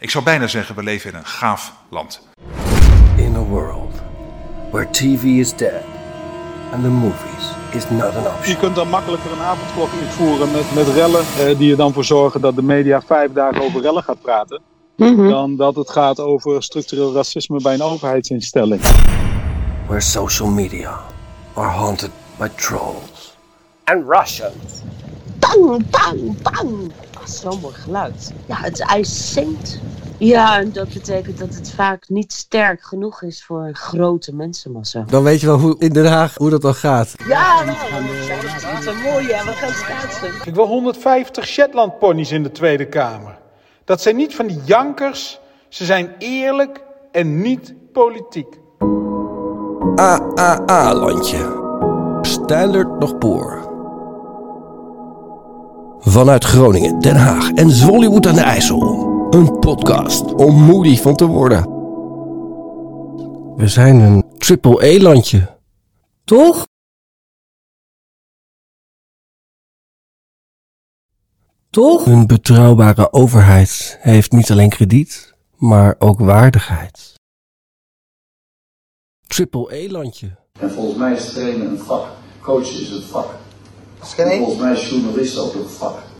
Ik zou bijna zeggen, we leven in een gaaf land. In a world where TV is dead and the movies is not an Je option. kunt dan makkelijker een avondklok invoeren met, met rellen eh, die er dan voor zorgen dat de media vijf dagen over rellen gaat praten. Dan dat het gaat over structureel racisme bij een overheidsinstelling. Where social media are haunted by trolls. and Russians. Bang, bang, bang. Zo'n mooi geluid. Ja, het ijs zingt. Ja, en dat betekent dat het vaak niet sterk genoeg is voor een grote mensenmassa. Dan weet je wel hoe, in Den Haag hoe dat dan gaat. Ja, nou, dat is een mooie we gaan schaatsen. Ik wil 150 Shetland ponies in de Tweede Kamer. Dat zijn niet van die jankers. Ze zijn eerlijk en niet politiek. AAA-landje. Standard nog poor. Vanuit Groningen, Den Haag en Zwollywood aan de IJssel. Een podcast om moody van te worden. We zijn een triple-E-landje. Toch? Toch? Een betrouwbare overheid heeft niet alleen krediet, maar ook waardigheid. Triple-E-landje. En volgens mij is trainen een vak. Coachen is een vak. En volgens mij is journalist ook een vak.